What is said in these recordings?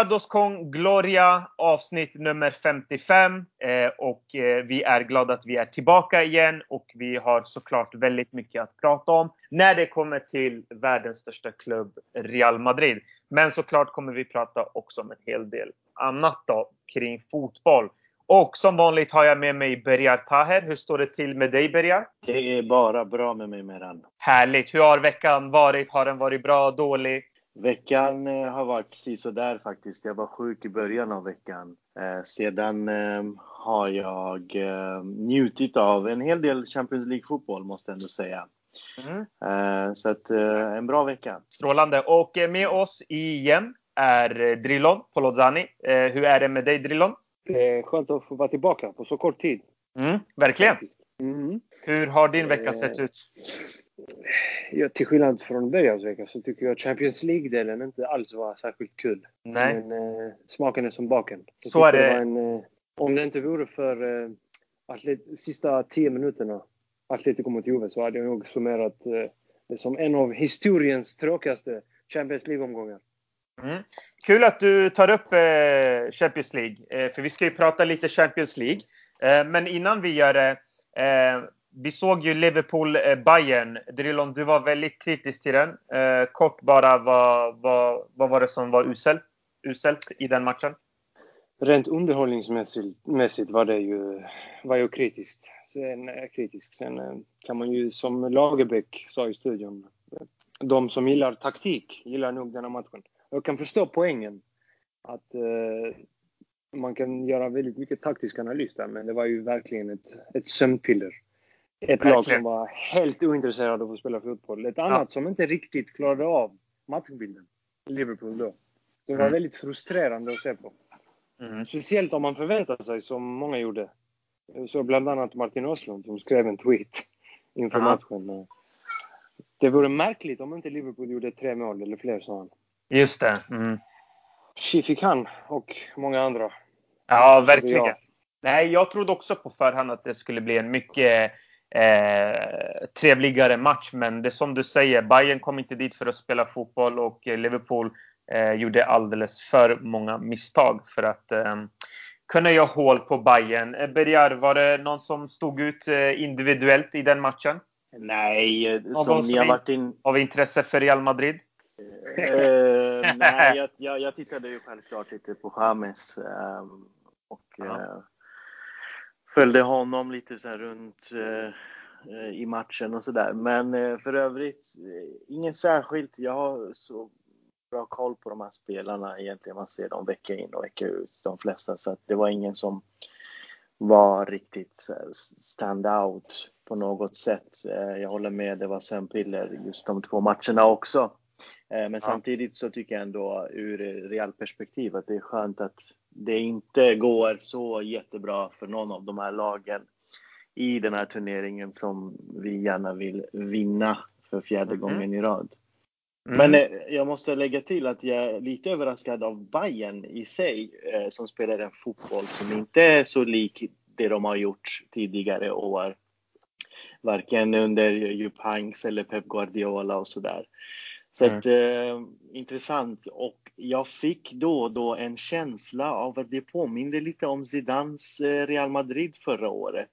Ricardos con Gloria avsnitt nummer 55 eh, och eh, vi är glada att vi är tillbaka igen och vi har såklart väldigt mycket att prata om när det kommer till världens största klubb Real Madrid. Men såklart kommer vi prata också om en hel del annat då kring fotboll. Och som vanligt har jag med mig Berjar Taher. Hur står det till med dig Berjar? Det är bara bra med mig Meran. Härligt! Hur har veckan varit? Har den varit bra, dålig? Veckan eh, har varit sisådär faktiskt. Jag var sjuk i början av veckan. Eh, sedan eh, har jag eh, njutit av en hel del Champions League-fotboll måste jag ändå säga. Mm. Så att en bra vecka. Strålande! Och med oss igen är Drillon Polozzani. hur är det med dig är skönt att få vara tillbaka på så kort tid. Mm, verkligen! Mm. Hur har din vecka sett ut? Ja, till skillnad från Bejars vecka så tycker jag Champions League-delen inte alls var särskilt kul. Nej. Men eh, smaken är som baken. Jag så är det. det en, eh, om det inte vore för eh, atlet, sista tio minuterna Atletico mot Juve så hade jag nog summerat eh, det som en av historiens tråkigaste Champions League-omgångar. Mm. Kul att du tar upp eh, Champions League, eh, för vi ska ju prata lite Champions League. Eh, men innan vi gör det eh, vi såg ju Liverpool-Bayern. Eh, Drillon, du var väldigt kritisk till den. Eh, kort bara, vad, vad, vad var det som var uselt, uselt i den matchen? Rent underhållningsmässigt var det ju, var ju kritiskt. Sen, kritisk. Sen eh, eh, kan man ju, som Lagerbäck sa i studion, de som gillar taktik gillar nog den här matchen. Jag kan förstå poängen. Att eh, man kan göra väldigt mycket taktisk analys där, men det var ju verkligen ett, ett sömnpiller. Ett lag som var helt ointresserade av att spela fotboll. Ett annat ja. som inte riktigt klarade av matchbilden. Liverpool då. Det var mm. väldigt frustrerande att se på. Mm. Speciellt om man förväntar sig, som många gjorde. Så bland annat Martin Åslund som skrev en tweet inför ja. matchen. Det vore märkligt om inte Liverpool gjorde tre mål eller fler, sa han. Just det. Mm. Tji fick han och många andra. Ja, verkligen. Nej, jag trodde också på förhand att det skulle bli en mycket eh, trevligare match. Men det är som du säger, Bayern kom inte dit för att spela fotboll och Liverpool eh, gjorde alldeles för många misstag för att eh, kunna göra hål på Bayern. Eh, Bergar, var det någon som stod ut eh, individuellt i den matchen? Nej, någon som ni har varit in... Av intresse för Real Madrid? Uh, nej, jag, jag, jag, tittade ju självklart lite på James um, och uh, följde honom lite så runt uh, i matchen och sådär. Men för övrigt, inget särskilt. Jag har så bra koll på de här spelarna egentligen. Man ser dem vecka in och vecka ut, de flesta. Så att det var ingen som var riktigt stand out på något sätt. Jag håller med, det var sömnpiller just de två matcherna också. Eh, men ja. samtidigt så tycker jag ändå ur real perspektiv att det är skönt att det inte går så jättebra för någon av de här lagen i den här turneringen som vi gärna vill vinna för fjärde mm. gången i rad. Mm. Men eh, jag måste lägga till att jag är lite överraskad av Bayern i sig eh, som spelar en fotboll som inte är så lik det de har gjort tidigare år. Varken under Jupp Hanks eller Pep Guardiola och sådär. Så mm. att, eh, intressant. Och jag fick då och då en känsla av att det påminde lite om Zidans eh, Real Madrid förra året.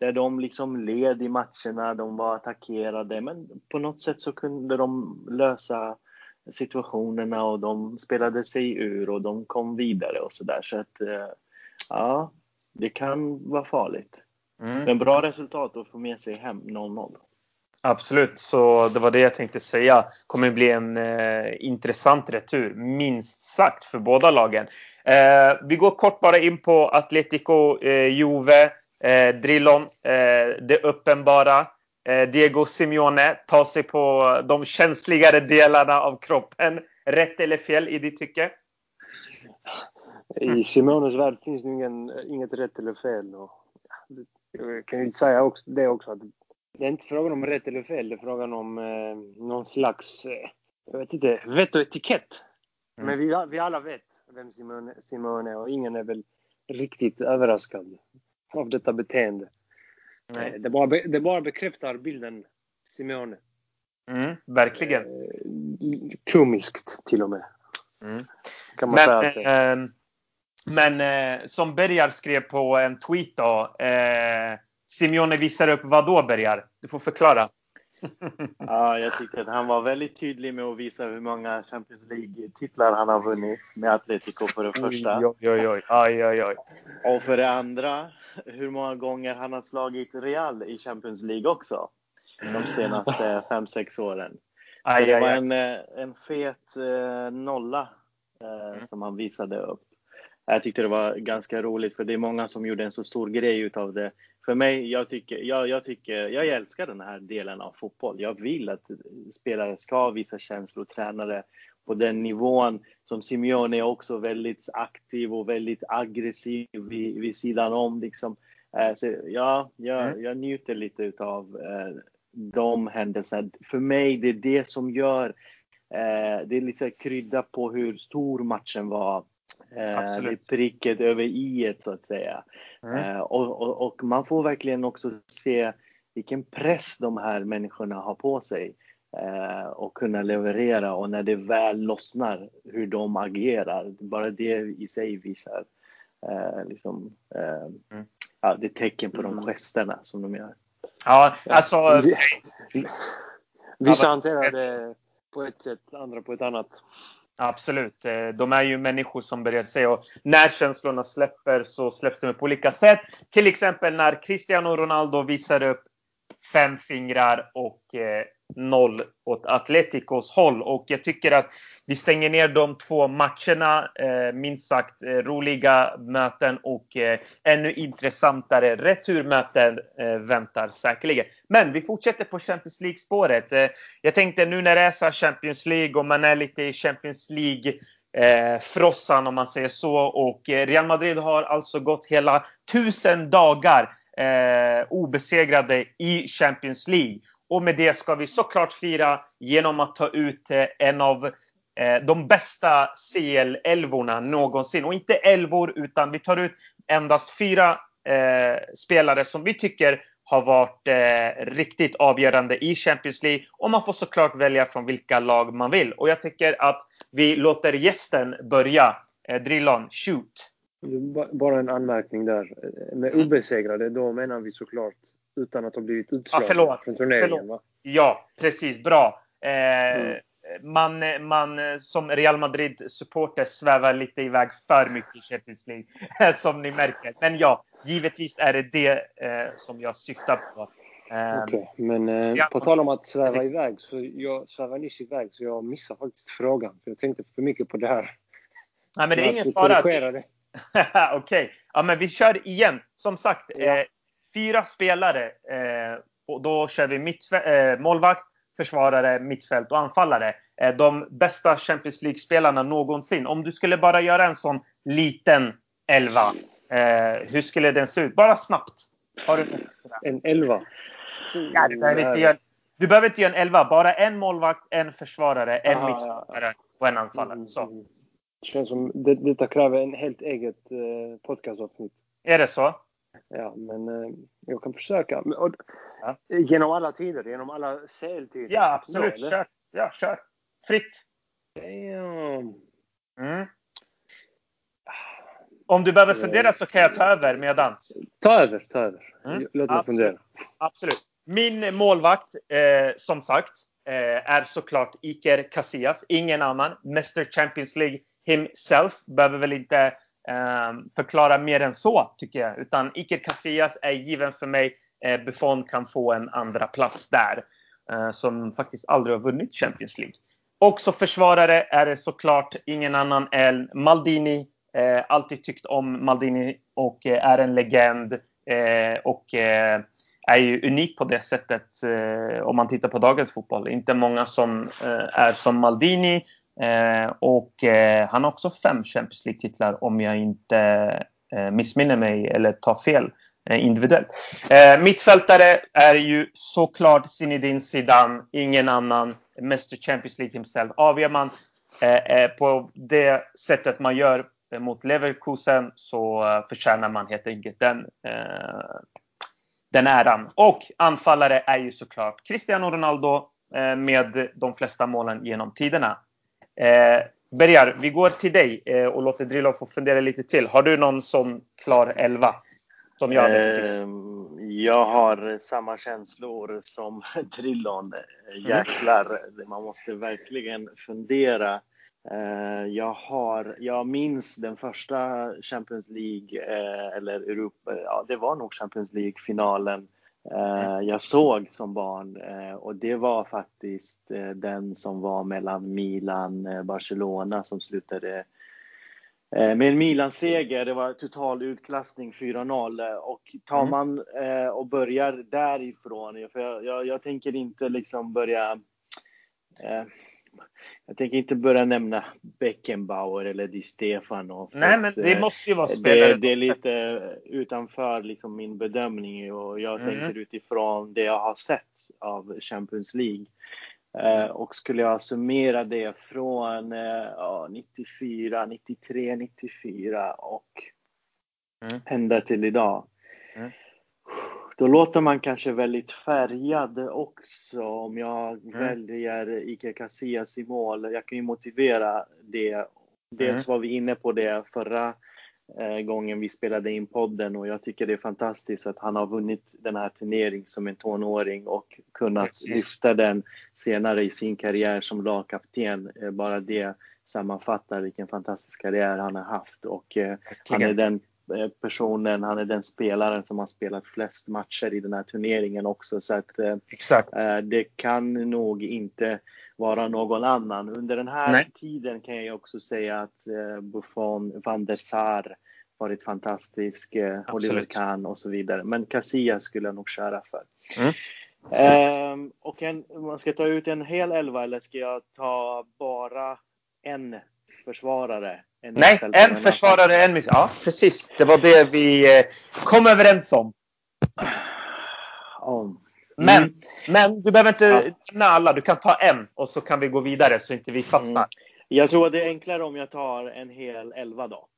Där de liksom led i matcherna, de var attackerade, men på något sätt så kunde de lösa situationerna och de spelade sig ur och de kom vidare och sådär. Så att, eh, ja, det kan vara farligt. Mm. Men bra resultat att få med sig hem 0-0. Absolut, så det var det jag tänkte säga. kommer bli en eh, intressant retur, minst sagt, för båda lagen. Eh, vi går kort bara in på Atletico eh, Juve, eh, Drillon, eh, det uppenbara. Eh, Diego Simeone tar sig på de känsligare delarna av kroppen. Rätt eller fel i ditt tycke? I Simones värld finns det ingen, inget rätt eller fel. Och, jag kan ju säga också, det också att det är inte frågan om rätt eller fel. Det är frågan om eh, någon slags, eh, jag vet inte, vett och etikett. Mm. Men vi, vi alla vet vem Simone, Simone är och ingen är väl riktigt överraskad av detta beteende. Nej. Eh, det, bara, det bara bekräftar bilden Simone. Mm, verkligen. Eh, komiskt till och med. Mm. Kan man men, säga att. Eh, men eh, som Bergar skrev på en tweet då. Eh, Simeone visar upp vad då Bergar? Du får förklara. ja, jag tyckte att han var väldigt tydlig med att visa hur många Champions League-titlar han har vunnit med Atletico för det första. Oj, oj, oj. Aj, aj, aj. Och för det andra, hur många gånger han har slagit Real i Champions League också. De senaste fem sex åren. Så det var en, eh, en fet eh, nolla eh, mm. som han visade upp. Jag tyckte det var ganska roligt för det är många som gjorde en så stor grej utav det. För mig, jag tycker, jag, jag, tycker, jag älskar den här delen av fotboll. Jag vill att spelare ska visa känslor, tränare på den nivån. Som Simeone är också väldigt aktiv och väldigt aggressiv vid, vid sidan om. Liksom. Eh, så ja, jag, mm. jag njuter lite utav eh, de händelserna. För mig, det är det som gör eh, det är lite krydda på hur stor matchen var Absolut. Det är pricket över i så att säga. Mm. Eh, och, och, och, man får verkligen också se vilken press de här människorna har på sig eh, och kunna leverera och när det väl lossnar hur de agerar. Bara det i sig visar liksom, mm. ja, det är tecken på de mm. gesterna som de gör. Ja, alltså. Vissa hanterar det på ett sätt, andra på ett annat. Absolut. Eh, de är ju människor som börjar se och när känslorna släpper så släpps de på olika sätt. Till exempel när Cristiano Ronaldo visar upp fem fingrar och eh, noll åt Atleticos håll. Och jag tycker att vi stänger ner de två matcherna. Eh, minst sagt eh, roliga möten och eh, ännu intressantare returmöten eh, väntar säkerligen. Men vi fortsätter på Champions League-spåret. Eh, jag tänkte nu när det är så Champions League och man är lite i Champions League eh, frossan om man säger så. Och eh, Real Madrid har alltså gått hela tusen dagar eh, obesegrade i Champions League. Och med det ska vi såklart fira genom att ta ut eh, en av eh, de bästa CL-elvorna någonsin. Och inte elvor, utan vi tar ut endast fyra eh, spelare som vi tycker har varit eh, riktigt avgörande i Champions League. Och man får såklart välja från vilka lag man vill. Och jag tycker att vi låter gästen börja. Eh, Drillon, shoot! Bara en anmärkning där. Med obesegrade, då menar vi såklart utan att ha blivit utslagna ja, från turneringen. Va? Ja, precis. Bra. Eh, mm. man, man som Real Madrid-supporter svävar lite iväg för mycket i Champions League, som ni märker. Men ja, givetvis är det det eh, som jag syftar på. Eh, Okej, okay, men eh, ja, på tal om att sväva precis. iväg, så jag svävar nyss iväg så jag missar faktiskt frågan. För jag tänkte för mycket på det här. Nej, men det är ingen fara. Okej, okay. ja, men vi kör igen. Som sagt, ja. eh, fyra spelare. Eh, och då kör vi mitt, eh, målvakt, försvarare, mittfält och anfallare. Eh, de bästa Champions League-spelarna någonsin. Om du skulle bara göra en sån liten elva, eh, hur skulle den se ut? Bara snabbt. Har du en elva? Ja, du, behöver inte göra, du behöver inte göra en elva. Bara en målvakt, en försvarare, en mittfältare och en anfallare. Så. Det känns som det, detta kräver en helt eget eh, podcastavsnitt. Är det så? Ja, men eh, jag kan försöka. Och, ja. Genom alla tider, genom alla CL-tider. Ja, absolut. Ja, kör. Ja, kör. Fritt. Mm. Om du behöver fundera så kan jag ta över medans. Ta över, ta över. Mm. Låt mig fundera. Absolut. Min målvakt, eh, som sagt, eh, är såklart Iker Casillas. Ingen annan. Mr Champions League himself. Behöver väl inte ehm, förklara mer än så, tycker jag. Utan Iker Casillas är given för mig. Eh, Buffon kan få en andra plats där. Eh, som faktiskt aldrig har vunnit Champions League. Också försvarare är det såklart ingen annan än Maldini. Eh, alltid tyckt om Maldini och eh, är en legend. Eh, och eh, är ju unik på det sättet eh, om man tittar på dagens fotboll. Inte många som eh, är som Maldini Eh, och eh, han har också fem Champions League-titlar om jag inte eh, missminner mig eller tar fel eh, individuellt. Eh, mittfältare är ju såklart Zinedine Zidane, ingen annan. Mr Champions League himself. Avgör man eh, eh på det sättet man gör eh, mot Leverkusen så förtjänar man helt enkelt den, den äran. Och anfallare är ju såklart Cristiano Ronaldo med de flesta målen genom tiderna. Eh, Bergar, vi går till dig eh, och låter Drillo få fundera lite till. Har du någon sån klar elva? Som jag hade precis? Ehm, jag har samma känslor som Drillon. Jäklar, man måste verkligen fundera. Eh, jag, har, jag minns den första Champions League, eh, eller Europa, ja det var nog Champions League-finalen eh, jag såg som barn och det var faktiskt den som var mellan Milan och Barcelona som slutade med en Milan-seger. Det var total utklassning 4-0 och tar mm. man och börjar därifrån, för jag, jag, jag tänker inte liksom börja jag tänker inte börja nämna Beckenbauer eller Di Stefano. Nej, men det måste ju vara spelare. Det, det är lite utanför liksom min bedömning och jag mm. tänker utifrån det jag har sett av Champions League. Eh, och skulle jag summera det från eh, ja, 94, 93, 94 och mm. ända till idag. Mm. Då låter man kanske väldigt färgad också om jag mm. väljer Ike Casillas i mål. Jag kan ju motivera det. Dels mm. var vi inne på det förra eh, gången vi spelade in podden och jag tycker det är fantastiskt att han har vunnit den här turneringen som en tonåring och kunnat Precis. lyfta den senare i sin karriär som lagkapten. Eh, bara det sammanfattar vilken fantastisk karriär han har haft och eh, han är den personen, han är den spelaren som har spelat flest matcher i den här turneringen också. Så att eh. Eh, det kan nog inte vara någon annan. Under den här Nej. tiden kan jag också säga att Buffon, van der Sar varit fantastisk, Absolut. Oliver Kahn och så vidare. Men Casillas skulle jag nog köra för. Mm. Um, och en, man ska ta ut en hel elva eller ska jag ta bara en försvarare. En Nej, en försvarare, en mitt. Ja, precis. Det var det vi eh, kom överens om. om. Men, mm. men du behöver inte ja. nämna alla. Du kan ta en och så kan vi gå vidare så inte vi fastnar. Mm. Jag tror att det är enklare om jag tar en hel elva då.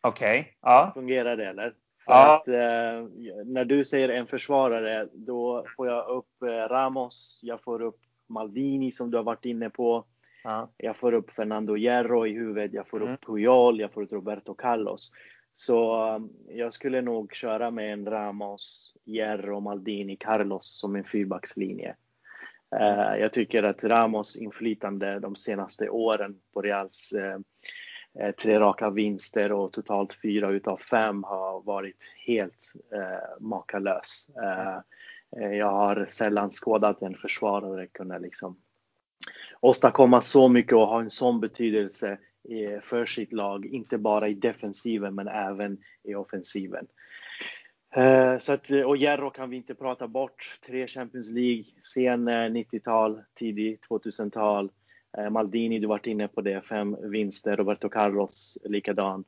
Okej. Okay. Ja. Fungerar det eller? För ja. att, eh, när du säger en försvarare, då får jag upp eh, Ramos, jag får upp Maldini som du har varit inne på. Ja. Jag får upp Fernando Hierro i huvudet, jag får mm. upp Puyol, jag får upp Roberto Carlos. Så um, jag skulle nog köra med en Ramos, Hierro, Maldini, Carlos som en fyrbackslinje. Uh, jag tycker att Ramos inflytande de senaste åren på Reals uh, tre raka vinster och totalt fyra utav fem har varit helt uh, makalös. Uh, jag har sällan skådat en försvarare kunna liksom åstadkomma så mycket och ha en sån betydelse eh, för sitt lag, inte bara i defensiven men även i offensiven. Eh, så att, och Jerro kan vi inte prata bort. Tre Champions League, sen eh, 90-tal, tidig 2000-tal. Maldini, du varit inne på det, fem vinster. Roberto Carlos likadan.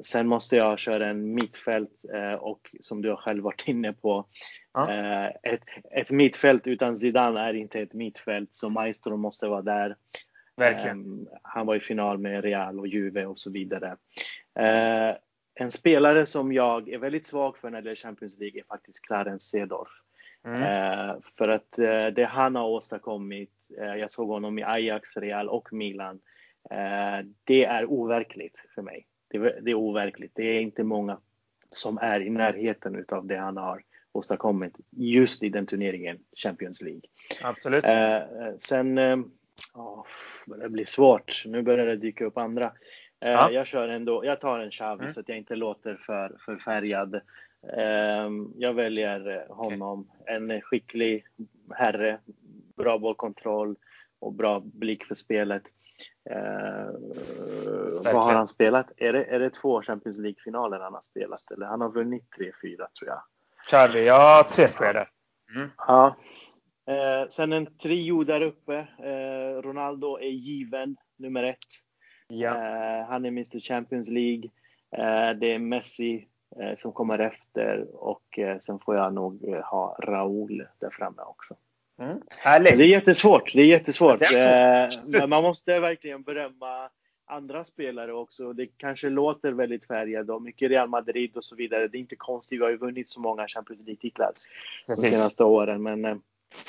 Sen måste jag köra en mittfält och som du har själv varit inne på, Ja. Eh, ett, ett mittfält utan Zidane är inte ett mittfält, så Maestro måste vara där. Verkligen. Ehm, han var i final med Real och Juve och så vidare. Eh, en spelare som jag är väldigt svag för när det är Champions League är faktiskt Clarence Seedorf. Mm. Uh, för att det han har åstadkommit, jag såg honom i Ajax, Real och Milan. det är overkligt för mig. Det, det, är overkligt. Det är inte många som är i närheten av det han har åstadkommit just i den turneringen, Champions League. Absolut. Eh, sen, eh, oh, det blir svårt. Nu börjar det dyka upp andra. Eh, ja. Jag kör ändå, jag tar en Xavi mm. så att jag inte låter för, för färgad. Eh, jag väljer honom. Okay. En skicklig herre, bra bollkontroll och bra blick för spelet. Eh, vad har han spelat? Är det, är det två Champions League-finaler han har spelat? Eller han har vunnit tre, fyra tror jag. Charlie, ja tre tror jag det mm. Ja. Eh, sen en trio där uppe. Eh, Ronaldo är given, nummer ett. Ja. Eh, han är Mr Champions League. Eh, det är Messi eh, som kommer efter och sen får jag nog ha Raúl där framme också. Mm. Det är jättesvårt. Det är jättesvårt. Det är men man måste verkligen berömma andra spelare också. Det kanske låter väldigt färgat och mycket Real Madrid och så vidare. Det är inte konstigt, vi har ju vunnit så många Champions League-titlar de senaste åren. Men eh,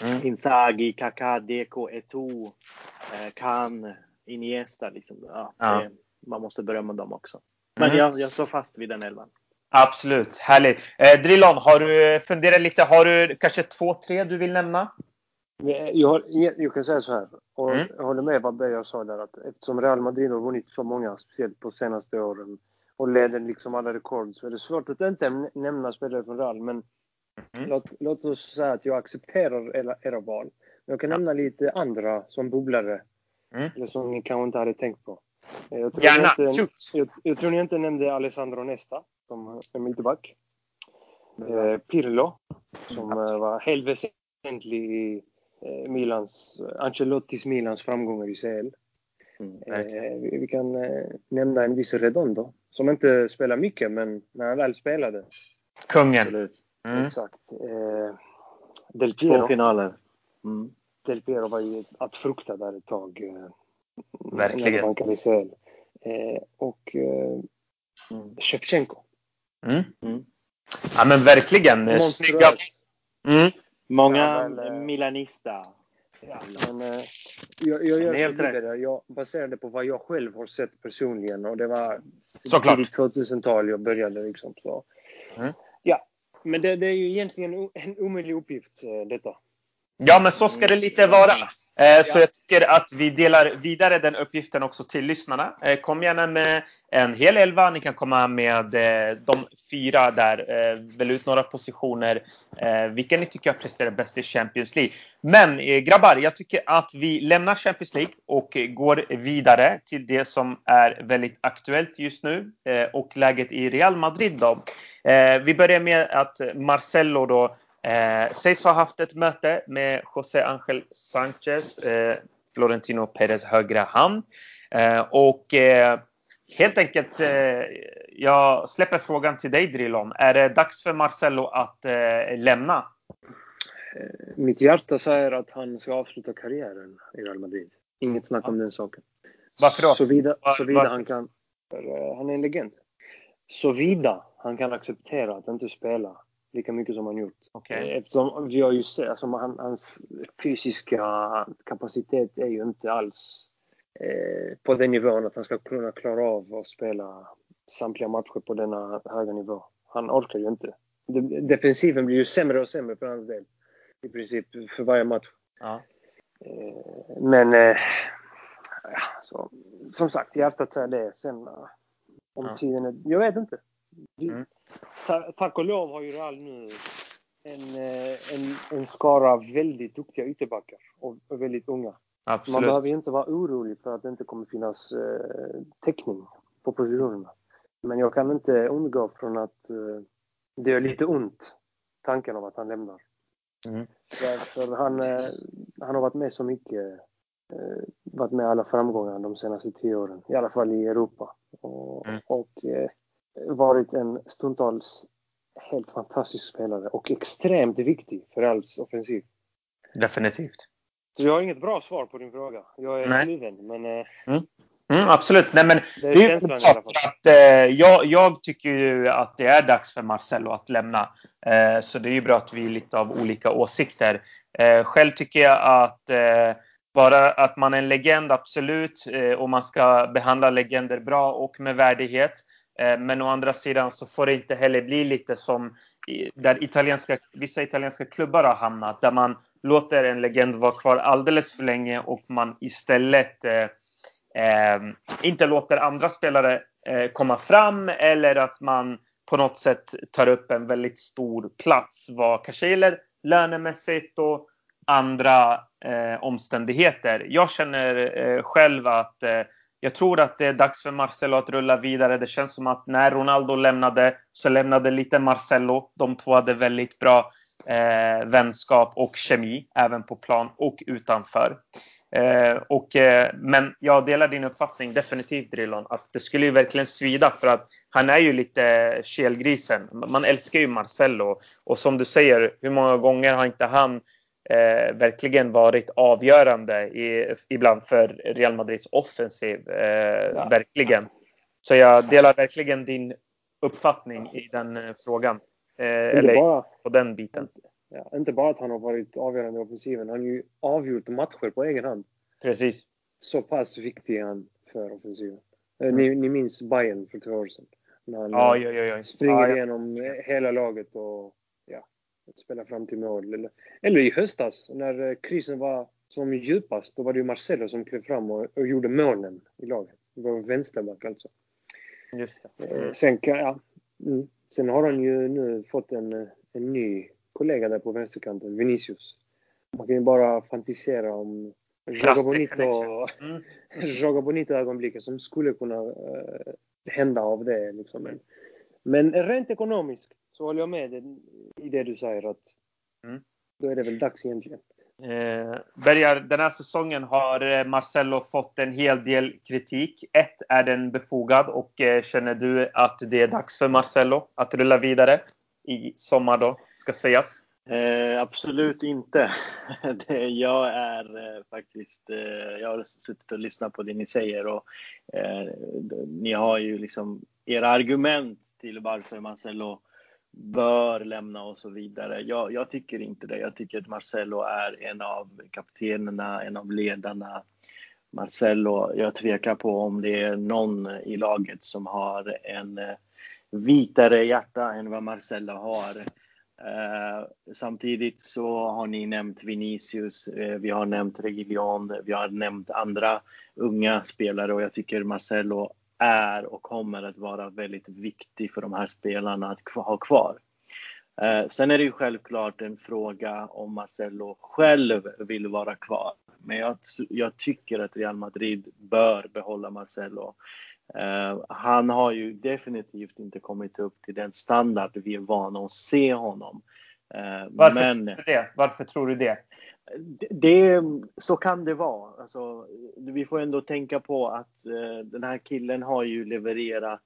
mm. Inzaghi, Kaká, Deco, Eto'o, eh, Kan, Iniesta liksom. Ja, Ja. Det, man måste berömma dem också. Men Mm. jag, jag står fast vid den elvan. Absolut, härligt. Eh, Drillon, har du funderat lite? Har du kanske två, tre du vill nämna? Jag, har, jag kan säga så här, och Mm. jag håller med vad Bejar sa där, att eftersom Real Madrid har vunnit så många, speciellt på senaste åren, och leder liksom alla rekord, så är det svårt att inte äm- nämna spelare från Real. Men Mm. låt, låt oss säga att jag accepterar era, era val. Men jag kan nämna lite andra som bubblare, Mm. eller som ni kanske inte hade tänkt på. Eh, Jag tror Gärna, inte, jag, jag tror ni inte nämnde Alessandro Nesta, som är mittback. Eh, Pirlo, som eh, var helt väsentlig i Milans, Ancelottis Milans framgångar i CL. Mm. Eh, vi, vi kan eh, nämna en viss Redondo, som inte spelar mycket, men när han väl spelade. Kungen. Mm. Exakt. Eh, Del Två Piero. finaler. Mm. Del Piero var ju att frukta där ett tag. Eh, Verkligen. När han i CL. Eh, och eh, Mm. Shevchenko. Mm. Mm. Ja men verkligen. eh, Snygga. Monstruös. Mm. Många Ja, men, eh, Milanista. Ja, men, eh, jag, jag gör Helt så rätt. Jag baserar det på vad jag själv har sett personligen och det var Såklart. tidigt 2000-tal jag började liksom. Så. Mm. Ja, men det, det är ju egentligen en omöjlig uppgift eh, detta. Ja, men så ska det lite vara. Eh, Så Ja. jag tycker att vi delar vidare den uppgiften också till lyssnarna. Eh, Kom gärna med en hel elva. Ni kan komma med eh, de fyra där. Välj ut några positioner. Vilka ni tycker har presterat bäst i Champions League. Men grabbar, jag tycker att vi lämnar Champions League och går vidare till det som är väldigt aktuellt just nu och läget i Real Madrid. Då. Vi börjar med att Marcelo då Eh, sägs ha haft ett möte med José Ángel Sánchez, eh, Florentino Perez högra hand. Eh, och eh, helt enkelt, eh, jag släpper frågan till dig Drillon. Är det dags för Marcelo att eh, lämna? Mitt hjärta säger att han ska avsluta karriären i Real Madrid. Inget snack om den saken. Varför då? Såvida, Var- såvida varför? han kan. Han är en legend. Såvida han kan acceptera att inte spela lika mycket som han gjort. Okej. Eh, Eftersom vi har ju sett, alltså han, hans fysiska kapacitet är ju inte alls eh, på den nivån att han ska kunna klara av att spela samtliga matcher på denna höga nivå. Han orkar ju inte. De- Defensiven blir ju sämre och sämre för hans del. I princip för varje match. Ja. Eh, men eh, så, som sagt, hjärtat säger det. Sen om Ja. tiden är... Jag vet inte. Mm. Ta, tack och lov har ju Real nu en, eh, en, en skara väldigt duktiga ytterbackar och, och väldigt unga. Man Absolut. behöver ju inte vara orolig för att det inte kommer finnas eh, täckning på positionerna. Men jag kan inte undgå från att eh, det är lite ont, tanken om att han lämnar. Mm. För, för han, eh, han har varit med så mycket, eh, varit med alla framgångar de senaste tio åren, i alla fall i Europa. Och, Mm. och eh, varit en stundtals helt fantastisk spelare och extremt viktig för Reals offensiv. Definitivt. Så jag har inget bra svar på din fråga. Jag är kluven, men eh, Mm, absolut. Nej, men det är Det är klart att eh, jag, jag tycker ju att det är dags för Marcelo att lämna. Eh, så det är ju bra att vi är lite av olika åsikter. Eh, själv tycker jag att eh, bara att man är en legend, absolut. Eh, och man ska behandla legender bra och med värdighet. Eh, men å andra sidan så får det inte heller bli lite som där italienska, vissa italienska klubbar har hamnat. Där man låter en legend vara kvar alldeles för länge och man istället eh, eh, inte låter andra spelare eh, komma fram eller att man på något sätt tar upp en väldigt stor plats. Vad kanske gäller lönemässigt och andra eh, omständigheter. Jag känner eh, själv att eh, jag tror att det är dags för Marcelo att rulla vidare. Det känns som att när Ronaldo lämnade så lämnade lite Marcelo. De två hade väldigt bra eh, vänskap och kemi även på plan och utanför. Eh, och, eh, men jag delar din uppfattning definitivt Drilon, att det skulle ju verkligen svida för att han är ju lite kelgrisen. Man älskar ju Marcelo och som du säger, hur många gånger har inte han eh, verkligen varit avgörande i, ibland för Real Madrids offensiv. Eh, Ja. Verkligen. Så jag delar verkligen din uppfattning i den eh, frågan. Eh, eller bara, på den biten. ja, inte bara att han har varit avgörande i offensiven, han har ju avgjort matcher på egen hand. Precis. så pass viktig är han för offensiven. Mm. Ni, ni minns Bayern för två år sedan. När han ja, ja, ja, springer igenom hela laget och ja, spelar fram till mål. Eller, eller i höstas när krisen var som djupast, då var det ju Marcelo som klev fram och, och gjorde målen i laget. Det var vänsterback alltså. Just det. Mm. Sen, ja, mm. Sen har han ju nu fått en, en ny kollega där på vänsterkanten, Vinicius. Man kan ju bara fantisera om Joga Bonito, mm. Som skulle kunna uh, hända av det. Liksom. Men, men rent ekonomiskt så håller jag med i det du säger att mm. då är det väl dags egentligen. Eh, Bergar, den här säsongen har eh, Marcello fått en hel del kritik. Ett, är den befogad och eh, känner du att det är dags för Marcello att rulla vidare i sommar då, ska sägas? Eh, absolut inte. det, jag är eh, faktiskt, eh, jag har suttit och lyssnat på det ni säger och ni har ju liksom era argument till varför Marcello bör lämna och så vidare. Jag, jag, tycker inte det. Jag tycker att Marcelo är en av kaptenerna, en av ledarna. Marcelo, jag tvekar på om det är någon i laget som har en eh, vitare hjärta än vad Marcelo har. Eh, samtidigt så har ni nämnt Vinicius, eh, vi har nämnt Reguilon, vi har nämnt andra unga spelare och jag tycker Marcelo är och kommer att vara väldigt viktig för de här spelarna att ha kvar. Eh, sen är det ju självklart en fråga om Marcelo själv vill vara kvar. Men jag, jag tycker att Real Madrid bör behålla Marcelo. Uh, han har ju definitivt inte kommit upp till den standard vi är vana att se honom. Uh, Varför, men, tror du det? Varför tror du det? Det, så kan det vara. Alltså, vi får ändå tänka på att eh, den här killen har ju levererat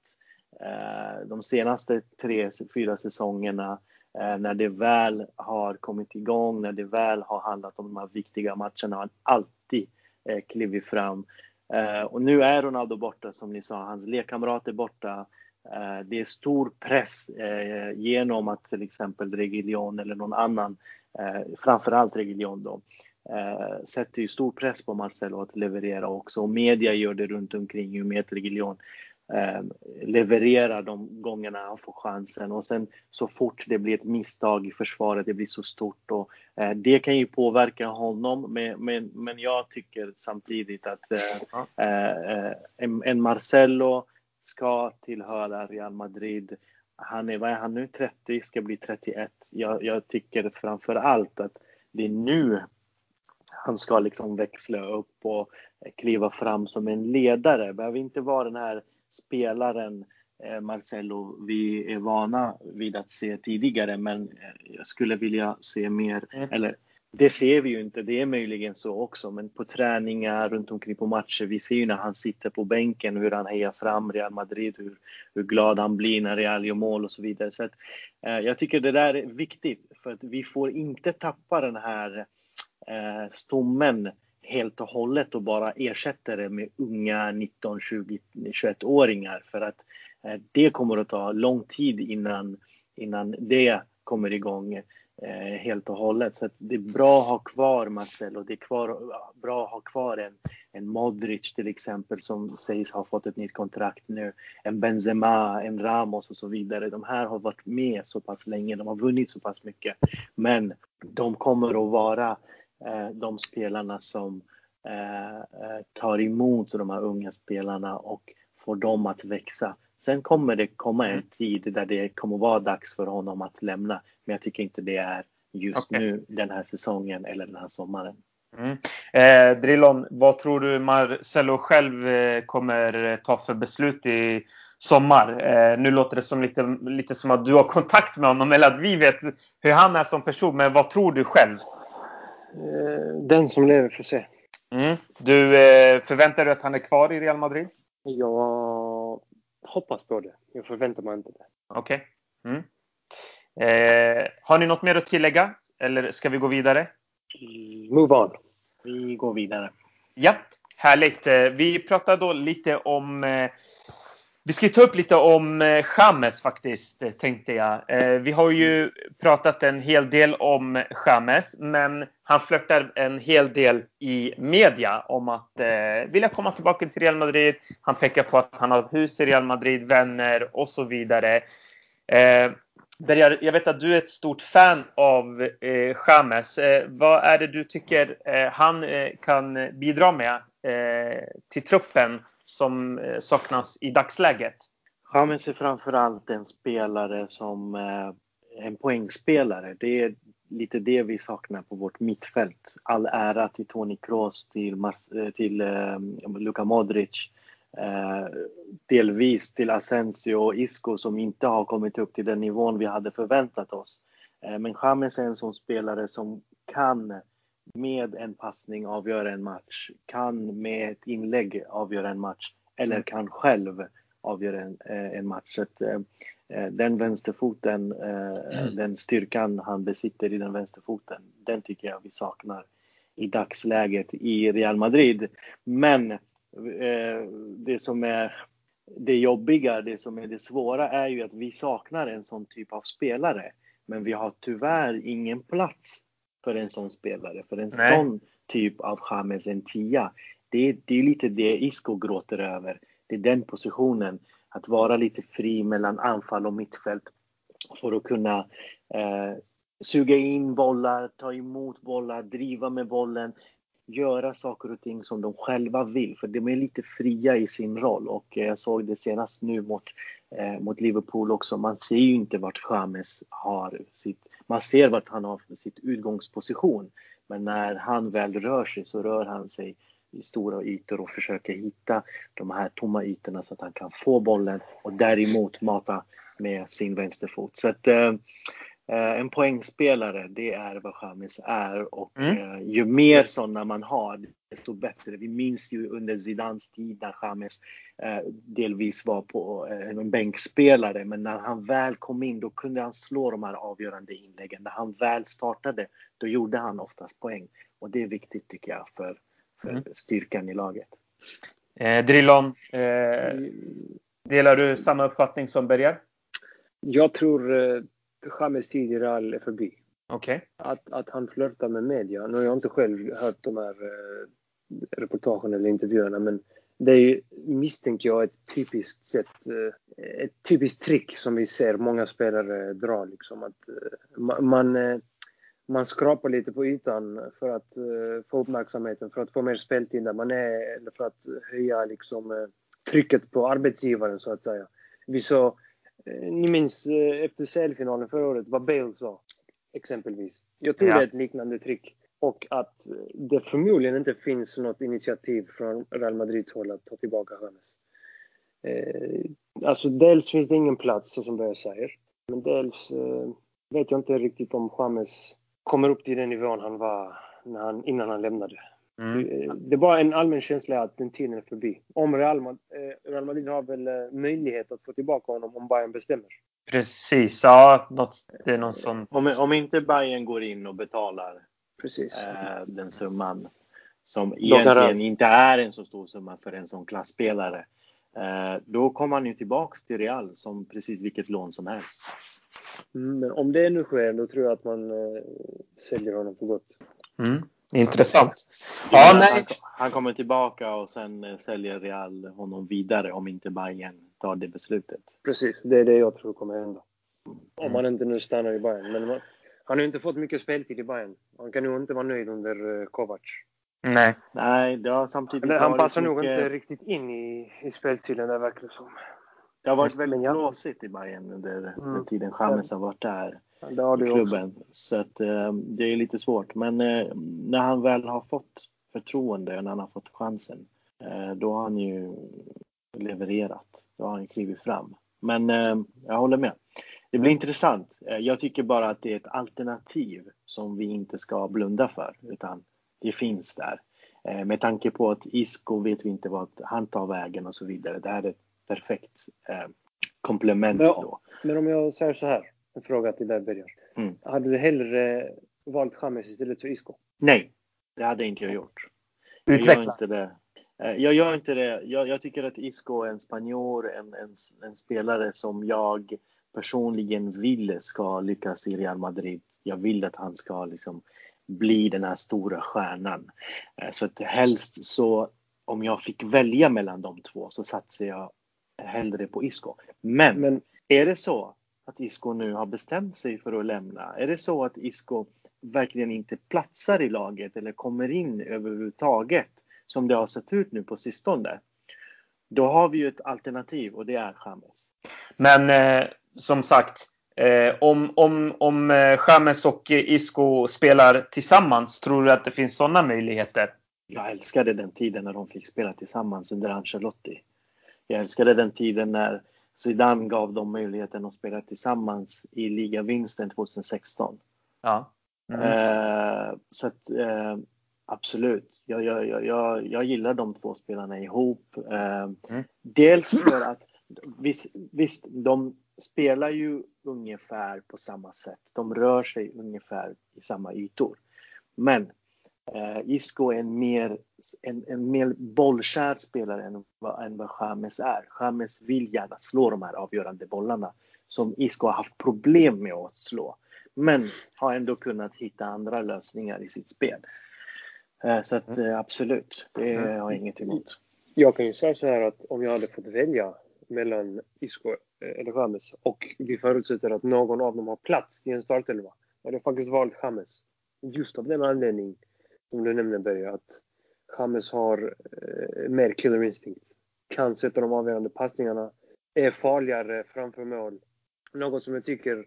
eh, de senaste tre, fyra säsongerna eh, när det väl har kommit igång, när det väl har handlat om de här viktiga matcherna, har han alltid eh, klivit fram. Eh, och nu är Ronaldo borta som ni sa, hans lekkamrat är borta. Eh, det är stor press eh, genom att till exempel Reguilon eller någon annan eh, framförallt Reguilon då, sätter ju stor press på Marcelo att leverera också. Och media gör det runt omkring ju med eh, levererar de gångerna han får chansen. Och sen så fort det blir ett misstag i försvaret, det blir så stort. Och, det kan ju påverka honom, men, men, men jag tycker samtidigt att en, en Marcelo ska tillhöra Real Madrid han är, vad är han nu, 30, ska bli 31. Jag, jag tycker framför allt att det är nu han ska liksom växla upp och kliva fram som en ledare. Behöver inte vara den här spelaren eh, Marcelo vi är vana vid att se tidigare, men eh, jag skulle vilja se mer, mm. eller det ser vi ju inte, det är möjligen så också, men på träningar runt omkring på matcher, vi ser ju när han sitter på bänken hur han hejar fram Real Madrid, hur, hur glad han blir när Real gör mål och så vidare. Så att, eh, jag tycker det där är viktigt, för att vi får inte tappa den här eh, stommen helt och hållet och bara ersätta det med unga 19, 20, 21-åringar, för att eh, det kommer att ta lång tid innan, innan det kommer igång eh, helt och hållet. Så det är bra att ha kvar Marcelo, det är kvar, bra att ha kvar en, en Modric till exempel som sägs ha fått ett nytt kontrakt nu. En Benzema, en Ramos och så vidare. De här har varit med så pass länge, de har vunnit så pass mycket. Men de kommer att vara eh, de spelarna som eh, eh tar emot de här unga spelarna och får dem att växa. Sen kommer det komma en mm. tid där det kommer vara dags för honom att lämna. Men jag tycker inte det är just okay. nu den här säsongen eller den här sommaren. Mm. Eh, Drillon, vad tror du Marcelo själv eh, kommer ta för beslut i sommar? Eh, nu låter det som lite, lite som att du har kontakt med honom eller att vi vet hur han är som person. Men vad tror du själv? Eh, den som lever får se. Mm. Du, eh, förväntar dig att han är kvar i Real Madrid? Jag hoppas på det. Jag förväntar mig inte det. Okej. Okay. Mm. Eh, har ni något mer att tillägga? Eller ska vi gå vidare? Move on. Vi går vidare. Ja, härligt. Eh, vi pratade då lite om eh, vi ska ta upp lite om eh, Chamez faktiskt, eh, tänkte jag. Eh, vi har ju pratat en hel del om Chamez men han flörtar en hel del i media om att eh, vilja komma tillbaka till Real Madrid. Han pekar på att han har hus i Real Madrid, vänner och så vidare. Eh, jag vet att du är ett stort fan av eh, Eh, vad är det du tycker han kan bidra med till truppen som eh, saknas i dagsläget? James är framförallt en spelare som eh, en poängspelare. Det är lite det vi saknar på vårt mittfält. All ära till Toni Kroos, till, eh, till Luka Modric Eh, delvis till Asensio och Isco som inte har kommit upp till den nivån vi hade förväntat oss. Eh, men James är en sån spelare som kan med en passning avgöra en match, kan med ett inlägg avgöra en match eller mm. kan själv avgöra en, eh, en match. Så att, eh, eh, den vänsterfoten, mm. den styrkan han besitter i den vänsterfoten, den tycker jag vi saknar i dagsläget i Real Madrid. Men Eh, det som är det jobbiga, det som är det svåra är ju att vi saknar en sån typ av spelare. Men vi har tyvärr ingen plats för en sån spelare, för en Nej. sån typ av James en tia. Det, det är lite det Isco gråter över. Det är den positionen, att vara lite fri mellan anfall och mittfält för att kunna eh, suga in bollar, ta emot bollar, driva med bollen, göra saker och ting som de själva vill, för de är lite fria i sin roll och jag såg det senast nu mot, eh, mot Liverpool också. Man ser ju inte vart James har sitt, man ser vart han har sitt utgångsposition, men när han väl rör sig så rör han sig i stora ytor och försöker hitta de här tomma ytorna så att han kan få bollen och däremot mata med sin vänsterfot. Så att eh, en poängspelare, det är vad James är och mm. Eh, ju mer sådana man har, desto bättre. Vi minns ju under Zidans tid när James eh, delvis var på en bänkspelare, men när han väl kom in då kunde han slå de här avgörande inläggen. När han väl startade, då gjorde han oftast poäng och det är viktigt tycker jag för, för mm. styrkan i laget. Eh, Drillon, eh, delar du samma uppfattning som Berger? Jag tror James tid i Real är förbi. Okay. Att, att han flörtar med media. Nu har jag inte själv hört de här eh, reportagen eller intervjuerna men det är ju, misstänker jag, ett typiskt sätt, eh, ett typiskt trick som vi ser många spelare dra liksom. Att eh, man, man skrapar lite på ytan för att få uppmärksamheten, för att få mer speltid där man är eller för att höja liksom trycket på arbetsgivaren så att säga. Vi såg ni minns eh, efter CL-finalen förra året vad Bale sa, exempelvis. Jag tror ja. det är ett liknande trick. Och att det förmodligen inte finns något initiativ från Real Madrids håll att ta tillbaka James. Eh, alltså dels finns det ingen plats, så som Börje säger. Men dels eh, vet jag inte riktigt om James kommer upp till den nivån han var när han, innan han lämnade. Mm. Eh, det var en allmän känsla att den tiden är förbi. Om Real, eh, Real Madrid har väl eh, möjlighet att få tillbaka honom om Bayern bestämmer. Precis, ja. Något, det är någon sån... Om, om inte Bayern går in och betalar Precis. Eh, den summan som egentligen inte är en så stor summa för en sån klassspelare. Eh, då kommer han ju tillbaks till Real som precis vilket lån som helst. Mm, men om det nu sker, då tror jag att man eh, säljer honom för gott. Mm. Intressant. Ja, nej. Han, han, kommer tillbaka och sen eh, säljer Real honom vidare om inte Bayern tar det beslutet. Precis, det är det jag tror kommer hända. Om han inte nu stannar i Bayern. Men man, han har ju inte fått mycket speltid i Bayern. Han kan ju inte vara nöjd under uh, Kovac. Nej. Nej, det har samtidigt Eller, Han passar nog mycket... inte riktigt in i, i speltiden där verkar det som. Det har varit väldigt blåsigt i Bayern under mm. den tiden Chamez har varit där det har i klubben. Också. Så att, eh, det är lite svårt. Men eh, när han väl har fått förtroende, när han har fått chansen, eh, då har han ju levererat. Då har han klivit fram. Men eh, jag håller med. Det blir intressant. Eh, jag tycker bara att det är ett alternativ som vi inte ska blunda för, utan det finns där. Eh, med tanke på att Isco vet vi inte vart han tar vägen och så vidare. Det här är ett perfekt komplement då. Men om jag säger så här, en fråga till dig Berger. Mm. Hade du hellre valt Chamez istället för Isco? Nej, det hade inte jag gjort. Utveckla. Jag inte det. Eh, jag gör inte det. Jag, jag, tycker att Isco är en spanjor, en, en, en, spelare som jag personligen vill ska lyckas i Real Madrid. Jag vill att han ska liksom bli den här stora stjärnan. Eh, så att helst så, om jag fick välja mellan de två så satsar jag hellre på Isco. Men, Men är det så att Isco nu har bestämt sig för att lämna? Är det så att Isco verkligen inte platsar i laget eller kommer in överhuvudtaget som det har sett ut nu på sistone? Då har vi ju ett alternativ och det är James. Men eh, som sagt, eh, om, om, om eh, James och Isco spelar tillsammans, tror du att det finns sådana möjligheter? Jag älskade den tiden när de fick spela tillsammans under Ancelotti. Jag älskade den tiden när Zidane gav dem möjligheten att spela tillsammans i ligavinsten 2016. Ja. Mm. Eh, så att eh, absolut, jag, jag, jag, jag gillar de två spelarna ihop. Eh, mm. Dels för att visst, visst, de spelar ju ungefär på samma sätt. De rör sig ungefär i samma ytor. Men eh, Isco är en mer, en, en mer bollkär spelare än vad, än vad James är. James vill gärna slå de här avgörande bollarna som Isco har haft problem med att slå. Men har ändå kunnat hitta andra lösningar i sitt spel. Eh, så att eh, absolut, det har jag inget emot. Jag kan ju säga så här att om jag hade fått välja mellan Isco eh, eller James och vi förutsätter att någon av dem har plats i en startelva. Jag hade faktiskt valt James. Just av den anledningen som du nämnde Börje, att James har eh, mer killer instinct. Kan sätta de avgörande passningarna. Är farligare framför mål. Något som jag tycker,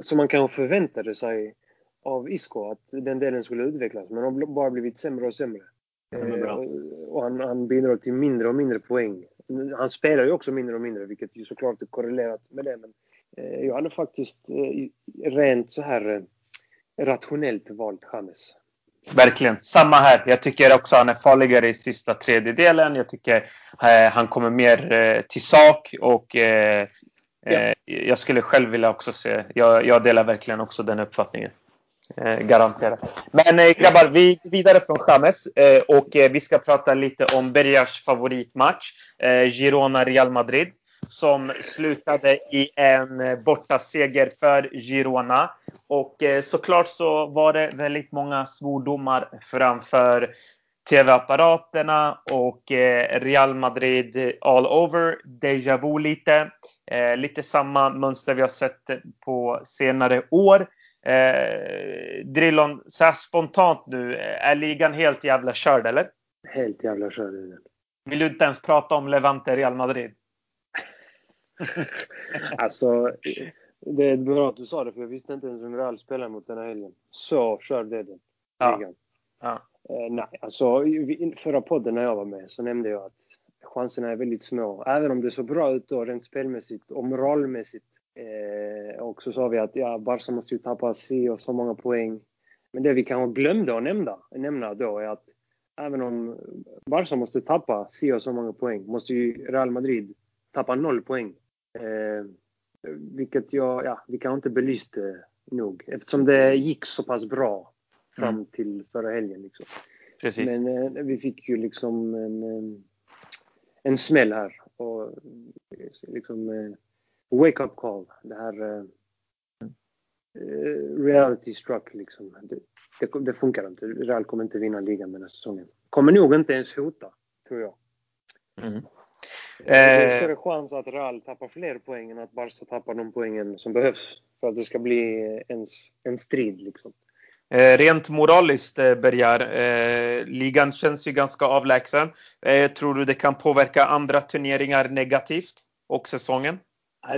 som man kanske förväntade sig av Isco, att den delen skulle utvecklas. Men har bara blivit sämre och sämre. Eh, och han, han bidrar till mindre och mindre poäng. Han spelar ju också mindre och mindre, vilket ju såklart är korrelerat med det. Men eh, jag hade faktiskt eh, rent så här eh, rationellt valt James. Verkligen. Samma här. Jag tycker också han är farligare i sista tredjedelen. Jag tycker eh, han kommer mer eh, till sak och eh, ja. jag skulle själv vilja också se. Jag, jag delar verkligen också den uppfattningen. Eh, garanterat. Men eh, grabbar, vi går vidare från James eh, och eh, vi ska prata lite om Bergars favoritmatch. Eh, Girona-Real Madrid. Som slutade i en eh, bortaseger för Girona. Och eh, såklart så var det väldigt många svordomar framför TV-apparaterna och Real Madrid all over. Deja vu lite. lite samma mönster vi har sett på senare år. Eh, Drillon, så här spontant nu, är ligan helt jävla körd eller? Helt jävla körd är den. Vill du inte ens prata om Levante Real Madrid? alltså, det är bra att du sa det för jag visste inte ens om Real spelar mot den här helgen. Så körd är den. Ja. ja. Eh, nej, alltså förra podden när jag var med så nämnde jag att chanserna är väldigt små. Även om det såg bra ut då rent spelmässigt och moralmässigt Eh, och så sa vi att ja, Barca måste ju tappa si och så många poäng. Men det vi kanske glömde att nämna, nämna då är att även om Barca måste tappa si och så många poäng måste ju Real Madrid tappa noll poäng. Eh, vilket jag, ja, vi kanske inte belyste nog eftersom det gick så pass bra fram mm. till förra helgen. Liksom. Precis. Men eh, vi fick ju liksom en, en smäll här. Och liksom, eh, wake up call. Det här uh, reality struck liksom. Det, det, det, funkar inte. Real kommer inte vinna ligan den här säsongen. Kommer nog inte ens hota, tror jag. Mm. Det är större chans att Real tappar fler poäng än att Barca tappar de poängen som behövs för att det ska bli en, en strid. Liksom. Eh, rent moraliskt, eh, Bergar, eh, ligan känns ju ganska avlägsen. Eh, tror du det kan påverka andra turneringar negativt och säsongen?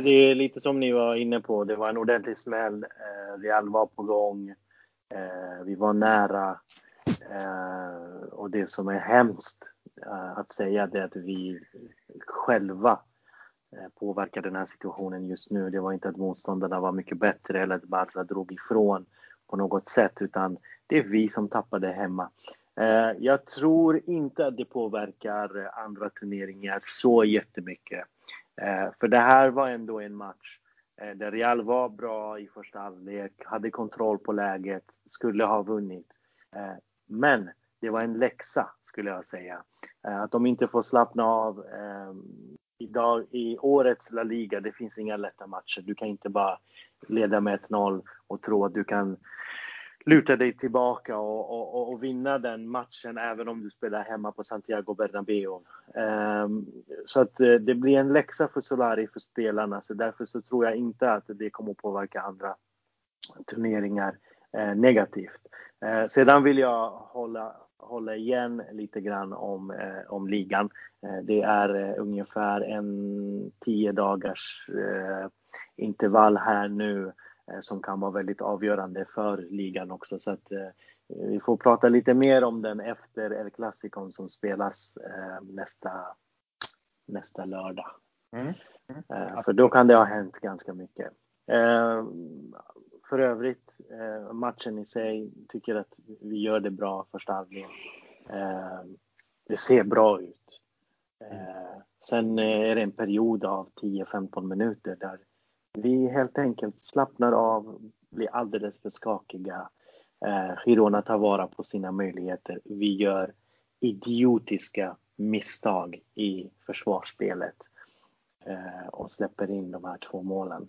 Det är lite som ni var inne på. Det var en ordentlig smäll. Eh, Real var på gång. Eh, vi var nära. Eh, och det som är hemskt eh, att säga det är att vi själva eh, påverkar den här situationen just nu. Det var inte att motståndarna var mycket bättre eller att Barca drog ifrån på något sätt utan det är vi som tappade hemma. Eh, jag tror inte att det påverkar andra turneringar så jättemycket. Eh, för det här var ändå en match där Real var bra i första halvlek, hade kontroll på läget, skulle ha vunnit. Men det var en läxa skulle jag säga. Eh, att de inte får slappna av. Ehm, Idag, I årets La Liga, det finns inga lätta matcher. Du kan inte bara leda med 1-0 och tro att du kan luta dig tillbaka och, och, och, vinna den matchen även om du spelar hemma på Santiago Bernabéu. Um, så att eh, det blir en läxa för Solari för spelarna så därför så tror jag inte att det kommer att påverka andra turneringar negativt. Uh, sedan vill jag hålla, hålla igen lite grann om, om ligan. det är ungefär en tio dagars intervall här nu Eh, som kan vara väldigt avgörande för ligan också. Så att, eh, vi får prata lite mer om den efter El Clasico som spelas eh, nästa, nästa lördag. Mm. Mm. för då kan det ha hänt ganska mycket för övrigt, eh, matchen i sig, tycker att vi gör det bra första halvlek. Eh, det ser bra ut. Eh, sen är det en period av 10-15 minuter där vi helt enkelt slappnar av, blir alldeles för skakiga. Eh, Girona tar vara på sina möjligheter. Vi gör idiotiska misstag i försvarsspelet eh, och släpper in de här två målen.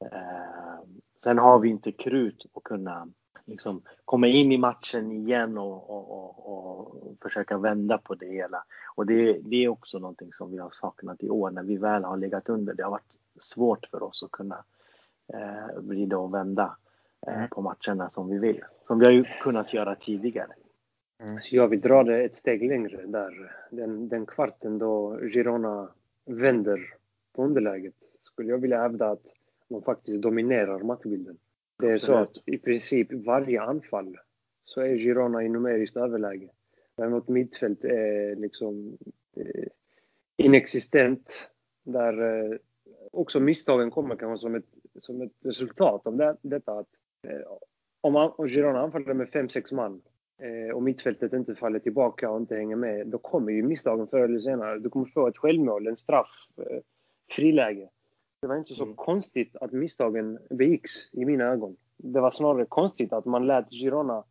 Eh, sen har vi inte krut att kunna liksom, komma in i matchen igen och, och, och, och, försöka vända på det hela. Och det, det är också någonting som vi har saknat i år när vi väl har legat under. Det har varit svårt för oss att kunna eh, vrida och vända eh, mm. på matcherna som vi vill. Som vi har ju kunnat göra tidigare. Mm. Så jag vill dra det ett steg längre där. Den, den kvarten då Girona vänder på underläget skulle jag vilja hävda att de faktiskt dominerar matchbilden. Det är så att i princip varje anfall så är Girona i numeriskt överläge. Däremot mittfält är liksom eh, inexistent. Där eh, också misstagen kommer kanske som ett, som ett resultat av det, detta att eh, om, man, om Girona anfaller med 5-6 man eh, och mittfältet inte faller tillbaka och inte hänger med, då kommer ju misstagen förr eller senare. Du kommer få ett självmål, en straff, eh, friläge. Det var inte så mm. konstigt att misstagen begicks i mina ögon. Det var snarare konstigt att man lät Girona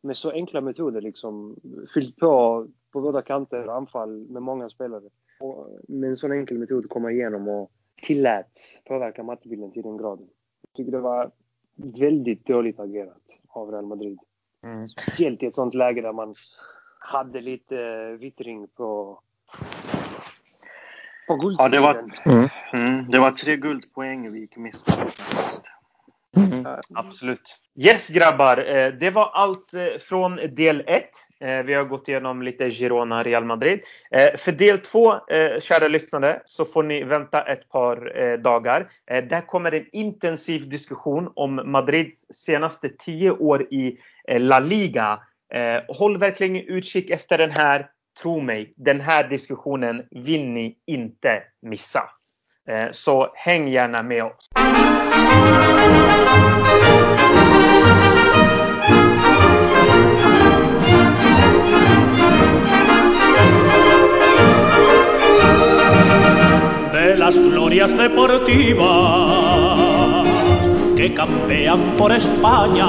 med så enkla metoder liksom fyllt på på båda kanter anfall med många spelare. Och med en sån enkel metod komma igenom och tilläts påverka matchbilden till den graden. Jag tycker det var väldigt dåligt agerat av Real Madrid. Mm. Speciellt i ett sånt läge där man hade lite vittring på, på guldstriden. Ja, det var, mm. Mm, det var tre guldpoäng vi gick miste Mm. Absolut. Yes grabbar, eh, det var allt eh, från del 1. Eh, vi har gått igenom lite Girona, Real Madrid. För del 2, kära lyssnare, så får ni vänta ett par dagar. Där kommer en intensiv diskussion om Madrids senaste tio år i La Liga. Håll verkligen utkik efter den här. Tro mig, den här diskussionen vill ni inte missa. Eh, så häng gärna med oss. De las glorias deportivas que campean por España,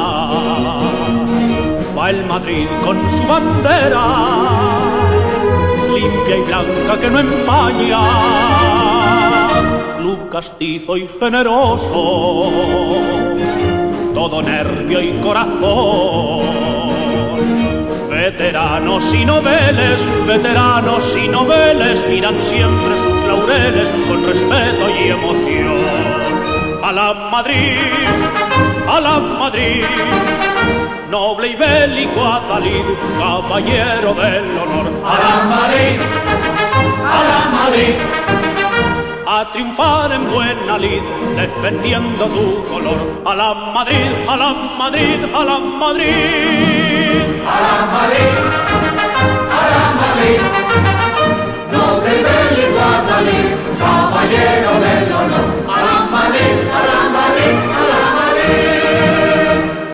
va el Madrid con su bandera, limpia y blanca que no empaña club castizo y generoso, todo nervio y corazón. Veteranos y noveles, veteranos y noveles miran siempre sus laureles con respeto y emoción. A la Madrid, a la Madrid, noble y bélico Adalid, caballero del honor. A la Madrid, a la Madrid. A triunfar en buena lid, defendiendo tu color. A la Madrid, a la Madrid, a la Madrid. a la Madrid, a la Madrid. No te igual Madrid, caballero.